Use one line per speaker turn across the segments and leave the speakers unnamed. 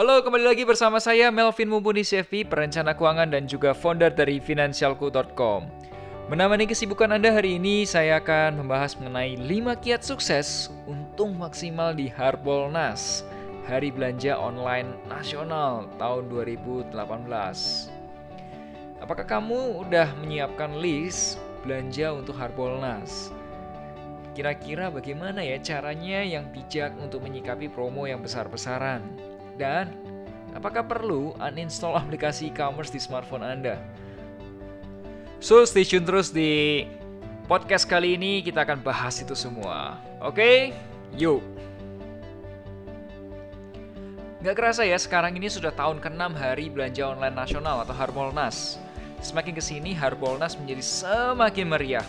Halo, kembali lagi bersama saya Melvin Mumpuni CFP, perencana keuangan dan juga founder dari financialku.com. Menemani kesibukan Anda hari ini, saya akan membahas mengenai 5 kiat sukses untung maksimal di Harbolnas, Hari Belanja Online Nasional tahun 2018. Apakah kamu udah menyiapkan list belanja untuk Harbolnas? Kira-kira bagaimana ya caranya yang bijak untuk menyikapi promo yang besar-besaran? Dan apakah perlu uninstall aplikasi e-commerce di smartphone Anda? So, stay tune terus di podcast kali ini kita akan bahas itu semua. Oke? Okay? Yuk. Gak kerasa ya, sekarang ini sudah tahun ke-6 hari belanja online nasional atau Harbolnas. Semakin ke sini, Harbolnas menjadi semakin meriah.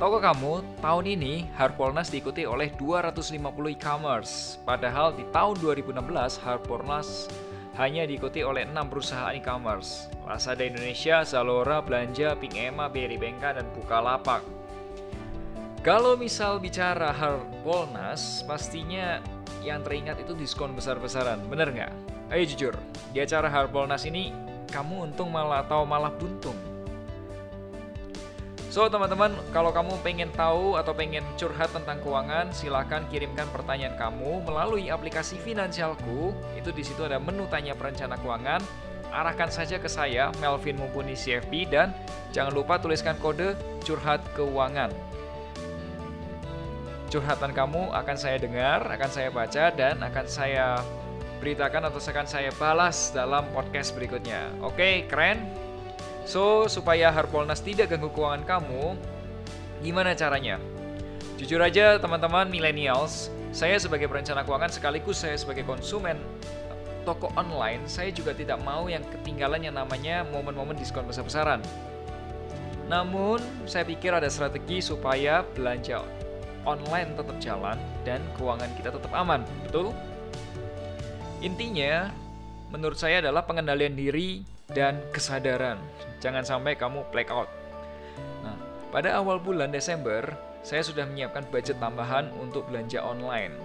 Tahukah kamu, tahun ini Harbolnas diikuti oleh 250 e-commerce. Padahal di tahun 2016 Harbolnas hanya diikuti oleh 6 perusahaan e-commerce. Lazada Indonesia, Zalora, Belanja, Pink Emma, Berry Bengka, dan Bukalapak. Kalau misal bicara Harbolnas, pastinya yang teringat itu diskon besar-besaran, bener nggak? Ayo jujur, di acara Harbolnas ini kamu untung malah atau malah buntung? So teman-teman, kalau kamu pengen tahu atau pengen curhat tentang keuangan, silahkan kirimkan pertanyaan kamu melalui aplikasi Finansialku. Itu di situ ada menu tanya perencana keuangan. Arahkan saja ke saya, Melvin Mumpuni CFP, dan jangan lupa tuliskan kode curhat keuangan. Curhatan kamu akan saya dengar, akan saya baca, dan akan saya beritakan atau akan saya balas dalam podcast berikutnya. Oke, keren? So, supaya Harbolnas tidak ganggu keuangan kamu, gimana caranya? Jujur aja teman-teman millennials, saya sebagai perencana keuangan sekaligus saya sebagai konsumen toko online, saya juga tidak mau yang ketinggalan yang namanya momen-momen diskon besar-besaran. Namun, saya pikir ada strategi supaya belanja online tetap jalan dan keuangan kita tetap aman, betul? Intinya, menurut saya adalah pengendalian diri dan kesadaran. Jangan sampai kamu blackout. Nah, pada awal bulan Desember, saya sudah menyiapkan budget tambahan untuk belanja online.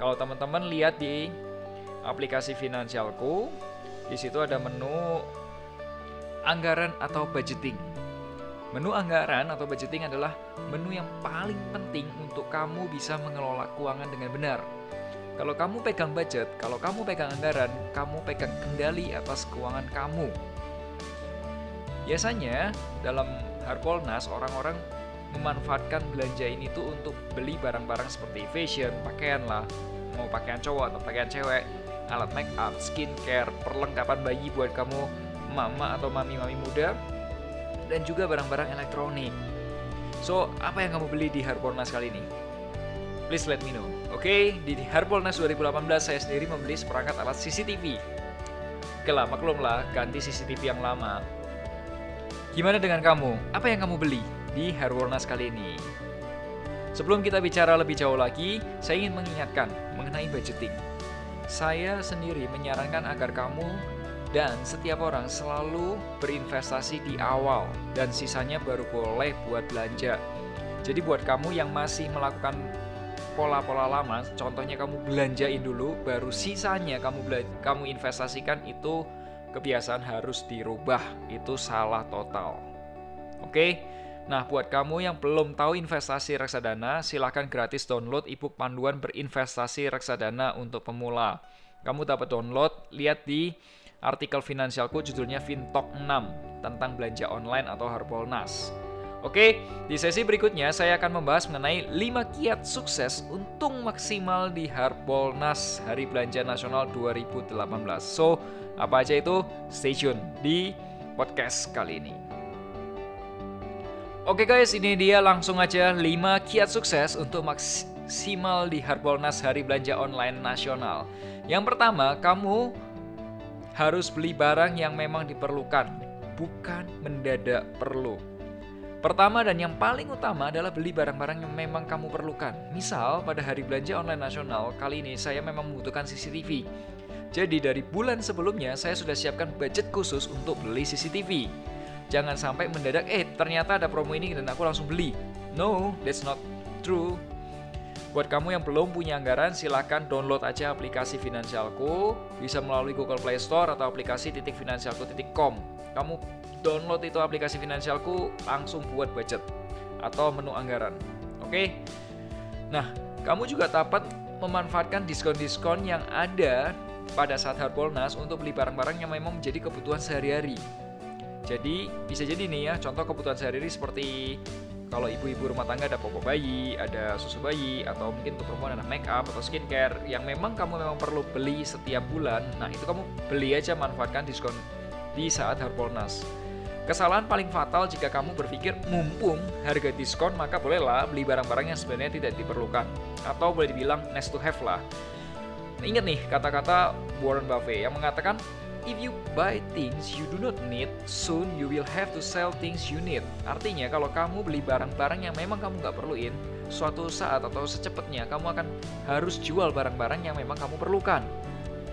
Kalau teman-teman lihat di aplikasi Finansialku, di situ ada menu anggaran atau budgeting. Menu anggaran atau budgeting adalah menu yang paling penting untuk kamu bisa mengelola keuangan dengan benar. Kalau kamu pegang budget, kalau kamu pegang anggaran, kamu pegang kendali atas keuangan kamu. Biasanya dalam Harbolnas orang-orang memanfaatkan belanja ini tuh untuk beli barang-barang seperti fashion, pakaian lah, mau pakaian cowok atau pakaian cewek, alat make up, skincare, perlengkapan bayi buat kamu mama atau mami-mami muda, dan juga barang-barang elektronik. So, apa yang kamu beli di Harbolnas kali ini? Please let me know. Oke, okay? di Harbolnas 2018 saya sendiri membeli seperangkat alat CCTV. Oke lah, maklum lah, ganti CCTV yang lama. Gimana dengan kamu? Apa yang kamu beli di Harbolnas kali ini? Sebelum kita bicara lebih jauh lagi, saya ingin mengingatkan mengenai budgeting. Saya sendiri menyarankan agar kamu dan setiap orang selalu berinvestasi di awal dan sisanya baru boleh buat belanja. Jadi buat kamu yang masih melakukan pola-pola lama, contohnya kamu belanjain dulu, baru sisanya kamu kamu investasikan itu kebiasaan harus dirubah. Itu salah total. Oke. Nah, buat kamu yang belum tahu investasi reksadana, silahkan gratis download ebook panduan berinvestasi reksadana untuk pemula. Kamu dapat download, lihat di artikel finansialku judulnya Fintalk 6 tentang belanja online atau Harbolnas. Oke, di sesi berikutnya saya akan membahas mengenai 5 kiat sukses untung maksimal di Harbolnas Hari Belanja Nasional 2018. So, apa aja itu? Stay tune di podcast kali ini. Oke guys, ini dia langsung aja 5 kiat sukses untuk maksimal di Harbolnas Hari Belanja Online Nasional. Yang pertama, kamu harus beli barang yang memang diperlukan, bukan mendadak perlu. Pertama dan yang paling utama adalah beli barang-barang yang memang kamu perlukan. Misal, pada hari belanja online nasional, kali ini saya memang membutuhkan CCTV. Jadi dari bulan sebelumnya saya sudah siapkan budget khusus untuk beli CCTV. Jangan sampai mendadak, eh ternyata ada promo ini dan aku langsung beli. No, that's not true. Buat kamu yang belum punya anggaran, silahkan download aja aplikasi Finansialku. Bisa melalui Google Play Store atau aplikasi titik finansialku.com. Kamu download itu aplikasi finansialku, langsung buat budget atau menu anggaran. Oke. Nah, kamu juga dapat memanfaatkan diskon-diskon yang ada pada saat Harbolnas untuk beli barang-barang yang memang menjadi kebutuhan sehari-hari. Jadi, bisa jadi nih ya, contoh kebutuhan sehari-hari seperti kalau ibu-ibu rumah tangga ada popok bayi, ada susu bayi, atau mungkin untuk perempuan ada make up atau skincare yang memang kamu memang perlu beli setiap bulan. Nah, itu kamu beli aja manfaatkan diskon di saat Harbolnas. Kesalahan paling fatal jika kamu berpikir mumpung harga diskon maka bolehlah beli barang-barang yang sebenarnya tidak diperlukan atau boleh dibilang nice to have lah. Ingat nih kata-kata Warren Buffett yang mengatakan If you buy things you do not need, soon you will have to sell things you need. Artinya kalau kamu beli barang-barang yang memang kamu nggak perluin, suatu saat atau secepatnya kamu akan harus jual barang-barang yang memang kamu perlukan.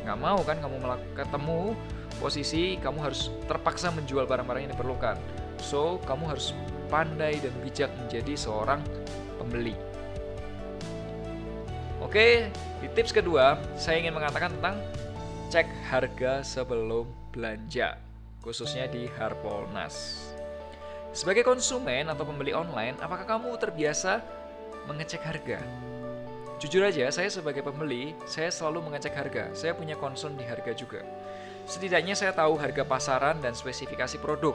Nggak mau kan kamu ketemu posisi kamu harus terpaksa menjual barang-barang yang diperlukan. So, kamu harus pandai dan bijak menjadi seorang pembeli. Oke, di tips kedua, saya ingin mengatakan tentang cek harga sebelum belanja, khususnya di Harbolnas. Sebagai konsumen atau pembeli online, apakah kamu terbiasa mengecek harga? Jujur aja, saya sebagai pembeli, saya selalu mengecek harga. Saya punya concern di harga juga. Setidaknya saya tahu harga pasaran dan spesifikasi produk.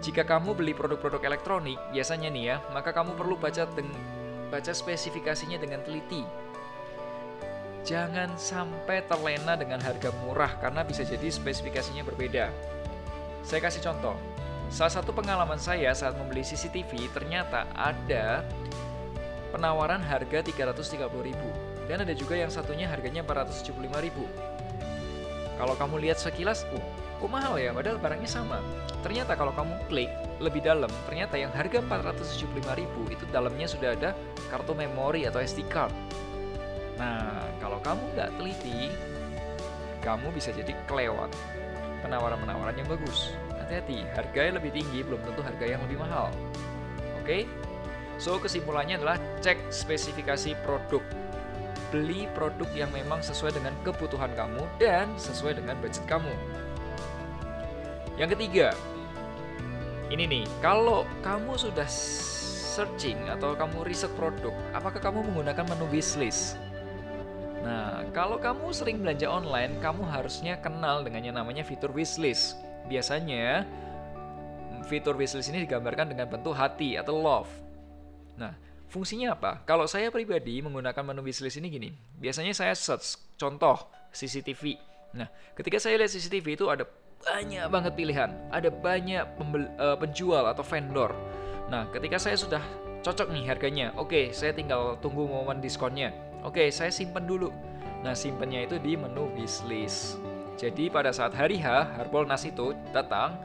Jika kamu beli produk-produk elektronik, biasanya nih ya, maka kamu perlu baca baca spesifikasinya dengan teliti. Jangan sampai terlena dengan harga murah karena bisa jadi spesifikasinya berbeda. Saya kasih contoh. Salah satu pengalaman saya saat membeli CCTV ternyata ada penawaran harga 330.000 dan ada juga yang satunya harganya 475.000. Kalau kamu lihat sekilas, uh, kok mahal ya, padahal barangnya sama. Ternyata kalau kamu klik lebih dalam, ternyata yang harga 475.000 itu dalamnya sudah ada kartu memori atau SD card. Nah, kalau kamu nggak teliti, kamu bisa jadi kelewat penawaran-penawaran yang bagus. Hati-hati, harga yang lebih tinggi belum tentu harga yang lebih mahal. Oke? Okay? So, kesimpulannya adalah cek spesifikasi produk beli produk yang memang sesuai dengan kebutuhan kamu dan sesuai dengan budget kamu. Yang ketiga, ini nih, kalau kamu sudah searching atau kamu riset produk, apakah kamu menggunakan menu wishlist? Nah, kalau kamu sering belanja online, kamu harusnya kenal dengan yang namanya fitur wishlist. Biasanya, fitur wishlist ini digambarkan dengan bentuk hati atau love. Nah, Fungsinya apa? Kalau saya pribadi menggunakan menu wishlist ini gini, biasanya saya search contoh CCTV. Nah, ketika saya lihat CCTV itu ada banyak banget pilihan, ada banyak pembel, uh, penjual atau vendor. Nah, ketika saya sudah cocok nih harganya, oke, okay, saya tinggal tunggu momen diskonnya. Oke, okay, saya simpan dulu. Nah, simpannya itu di menu wishlist. Jadi pada saat hari H, Harbolnas itu datang,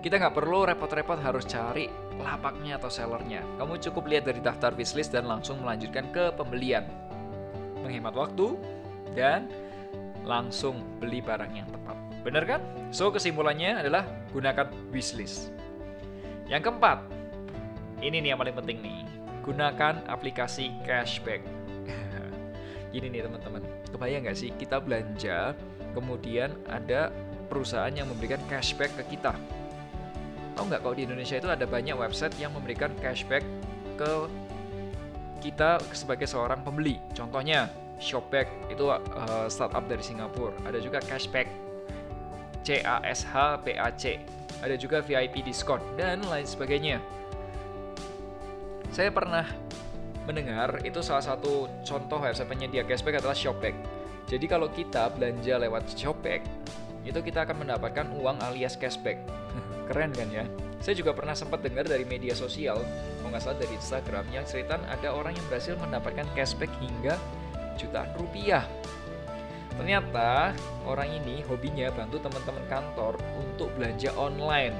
kita nggak perlu repot-repot harus cari lapaknya atau sellernya. Kamu cukup lihat dari daftar wishlist dan langsung melanjutkan ke pembelian. Menghemat waktu dan langsung beli barang yang tepat. Bener kan? So kesimpulannya adalah gunakan wishlist. Yang keempat, ini nih yang paling penting nih. Gunakan aplikasi cashback. Gini nih teman-teman, kebayang nggak sih kita belanja, kemudian ada perusahaan yang memberikan cashback ke kita Tahu nggak kalau di Indonesia itu ada banyak website yang memberikan cashback ke kita sebagai seorang pembeli. Contohnya Shopback itu uh, startup dari Singapura. Ada juga cashback C A S H P A C. Ada juga VIP diskon dan lain sebagainya. Saya pernah mendengar itu salah satu contoh website penyedia cashback adalah Shopback. Jadi kalau kita belanja lewat Shopback, itu kita akan mendapatkan uang alias cashback. Keren kan ya? Saya juga pernah sempat dengar dari media sosial, kalau nggak salah dari Instagram, yang cerita ada orang yang berhasil mendapatkan cashback hingga jutaan rupiah. Ternyata orang ini hobinya bantu teman-teman kantor untuk belanja online.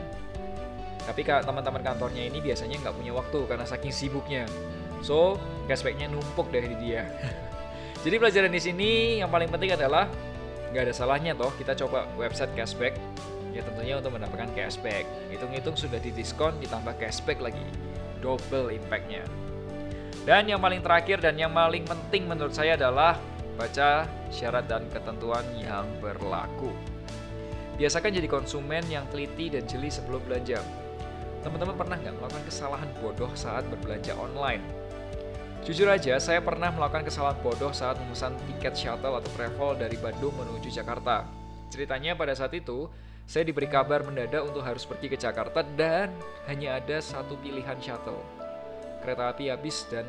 Tapi teman-teman kantornya ini biasanya nggak punya waktu karena saking sibuknya. So, cashbacknya numpuk dari dia. Jadi pelajaran di sini yang paling penting adalah nggak ada salahnya toh kita coba website cashback ya tentunya untuk mendapatkan cashback hitung-hitung sudah didiskon ditambah cashback lagi double impactnya dan yang paling terakhir dan yang paling penting menurut saya adalah baca syarat dan ketentuan yang berlaku biasakan jadi konsumen yang teliti dan jeli sebelum belanja teman-teman pernah nggak melakukan kesalahan bodoh saat berbelanja online Jujur aja, saya pernah melakukan kesalahan bodoh saat memesan tiket shuttle atau travel dari Bandung menuju Jakarta. Ceritanya pada saat itu, saya diberi kabar mendadak untuk harus pergi ke Jakarta dan hanya ada satu pilihan shuttle. Kereta api habis dan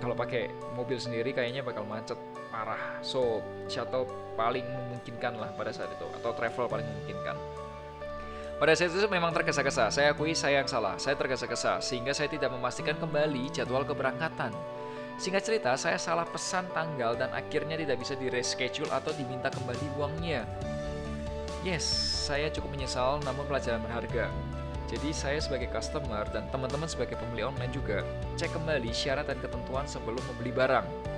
kalau pakai mobil sendiri kayaknya bakal macet parah. So, shuttle paling memungkinkan lah pada saat itu atau travel paling memungkinkan. Pada saat itu memang tergesa-gesa, saya akui saya yang salah, saya tergesa-gesa, sehingga saya tidak memastikan kembali jadwal keberangkatan. Singkat cerita, saya salah pesan tanggal dan akhirnya tidak bisa di reschedule atau diminta kembali uangnya. Yes, saya cukup menyesal namun pelajaran berharga. Jadi saya sebagai customer dan teman-teman sebagai pembeli online juga, cek kembali syarat dan ketentuan sebelum membeli barang.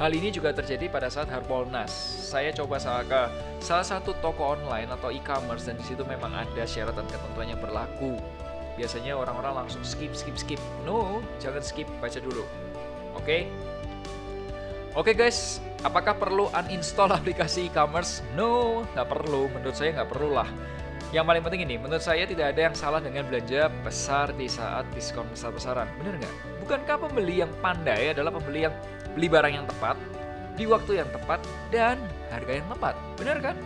Hal ini juga terjadi pada saat Harbolnas. Saya coba salah ke salah satu toko online atau e-commerce dan di situ memang ada syarat dan ketentuan yang berlaku. Biasanya orang-orang langsung skip, skip, skip. No, jangan skip, baca dulu. Oke? Okay? Oke okay guys, apakah perlu uninstall aplikasi e-commerce? No, nggak perlu. Menurut saya nggak perlu lah. Yang paling penting ini, menurut saya tidak ada yang salah dengan belanja besar di saat diskon besar-besaran. Bener nggak? Bukankah pembeli yang pandai adalah pembeli yang beli barang yang tepat, di waktu yang tepat, dan harga yang tepat. Benar kan?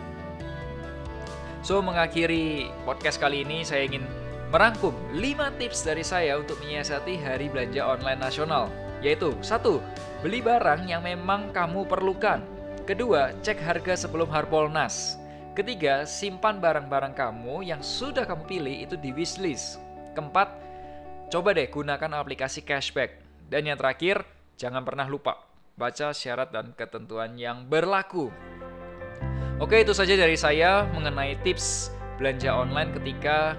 So, mengakhiri podcast kali ini saya ingin merangkum 5 tips dari saya untuk menyiasati hari belanja online nasional. Yaitu, satu, beli barang yang memang kamu perlukan. Kedua, cek harga sebelum Harbolnas. Ketiga, simpan barang-barang kamu yang sudah kamu pilih itu di wishlist. Keempat, coba deh gunakan aplikasi cashback. Dan yang terakhir, Jangan pernah lupa baca syarat dan ketentuan yang berlaku. Oke, itu saja dari saya mengenai tips belanja online ketika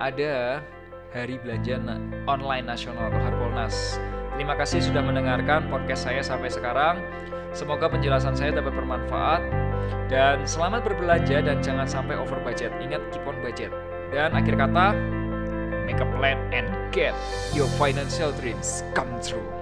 ada Hari Belanja Online Nasional atau Harbolnas. Terima kasih sudah mendengarkan podcast saya sampai sekarang. Semoga penjelasan saya dapat bermanfaat dan selamat berbelanja dan jangan sampai over budget. Ingat keep on budget. Dan akhir kata, make a plan and get your financial dreams come true.